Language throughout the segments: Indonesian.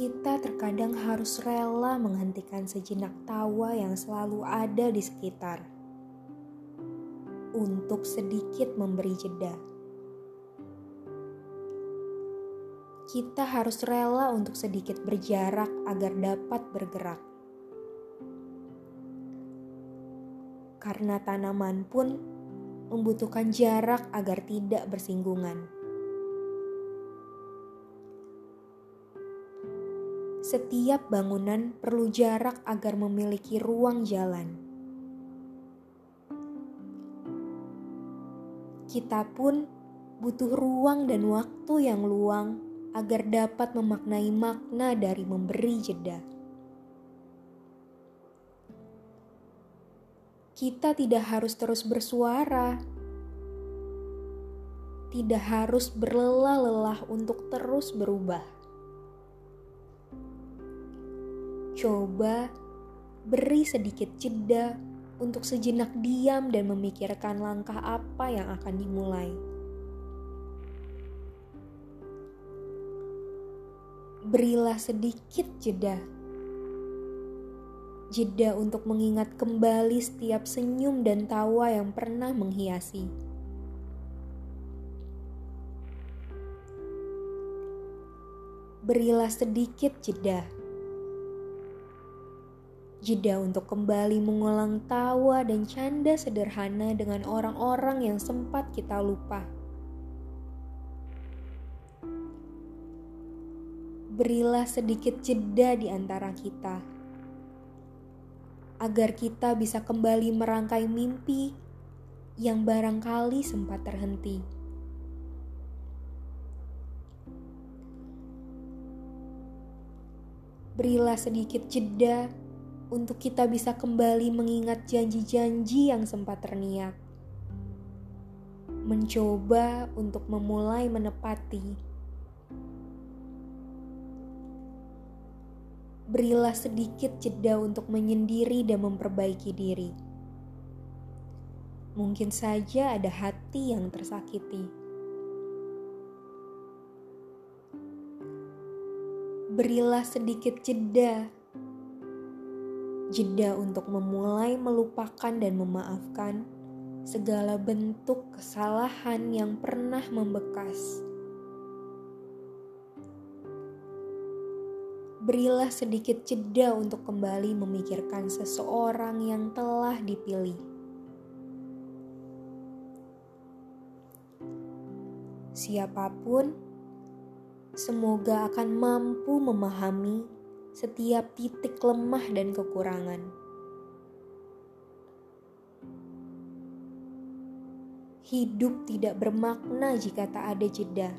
kita terkadang harus rela menghentikan sejenak tawa yang selalu ada di sekitar untuk sedikit memberi jeda. Kita harus rela untuk sedikit berjarak agar dapat bergerak. Karena tanaman pun membutuhkan jarak agar tidak bersinggungan. Setiap bangunan perlu jarak agar memiliki ruang jalan. Kita pun butuh ruang dan waktu yang luang agar dapat memaknai makna dari memberi jeda. Kita tidak harus terus bersuara, tidak harus berlelah-lelah untuk terus berubah Coba beri sedikit jeda untuk sejenak diam dan memikirkan langkah apa yang akan dimulai. Berilah sedikit jeda. Jeda untuk mengingat kembali setiap senyum dan tawa yang pernah menghiasi. Berilah sedikit jeda Jeda untuk kembali mengulang tawa dan canda sederhana dengan orang-orang yang sempat kita lupa. Berilah sedikit jeda di antara kita, agar kita bisa kembali merangkai mimpi yang barangkali sempat terhenti. Berilah sedikit jeda untuk kita bisa kembali mengingat janji-janji yang sempat terniat. Mencoba untuk memulai menepati. Berilah sedikit jeda untuk menyendiri dan memperbaiki diri. Mungkin saja ada hati yang tersakiti. Berilah sedikit jeda jeda untuk memulai melupakan dan memaafkan segala bentuk kesalahan yang pernah membekas. Berilah sedikit jeda untuk kembali memikirkan seseorang yang telah dipilih. Siapa pun, semoga akan mampu memahami setiap titik lemah dan kekurangan. Hidup tidak bermakna jika tak ada jeda.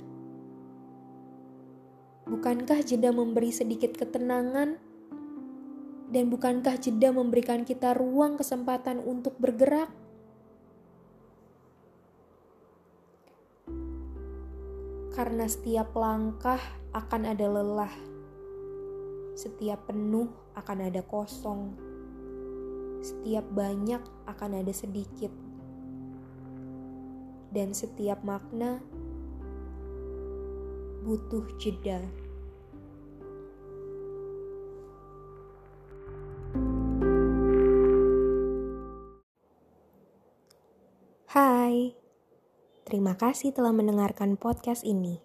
Bukankah jeda memberi sedikit ketenangan? Dan bukankah jeda memberikan kita ruang kesempatan untuk bergerak? Karena setiap langkah akan ada lelah setiap penuh akan ada kosong. Setiap banyak akan ada sedikit. Dan setiap makna butuh jeda. Hai, terima kasih telah mendengarkan podcast ini.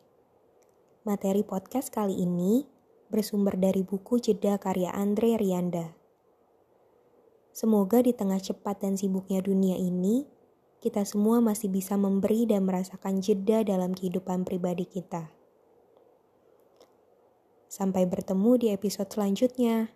Materi podcast kali ini bersumber dari buku Jeda karya Andre Rianda. Semoga di tengah cepat dan sibuknya dunia ini, kita semua masih bisa memberi dan merasakan jeda dalam kehidupan pribadi kita. Sampai bertemu di episode selanjutnya.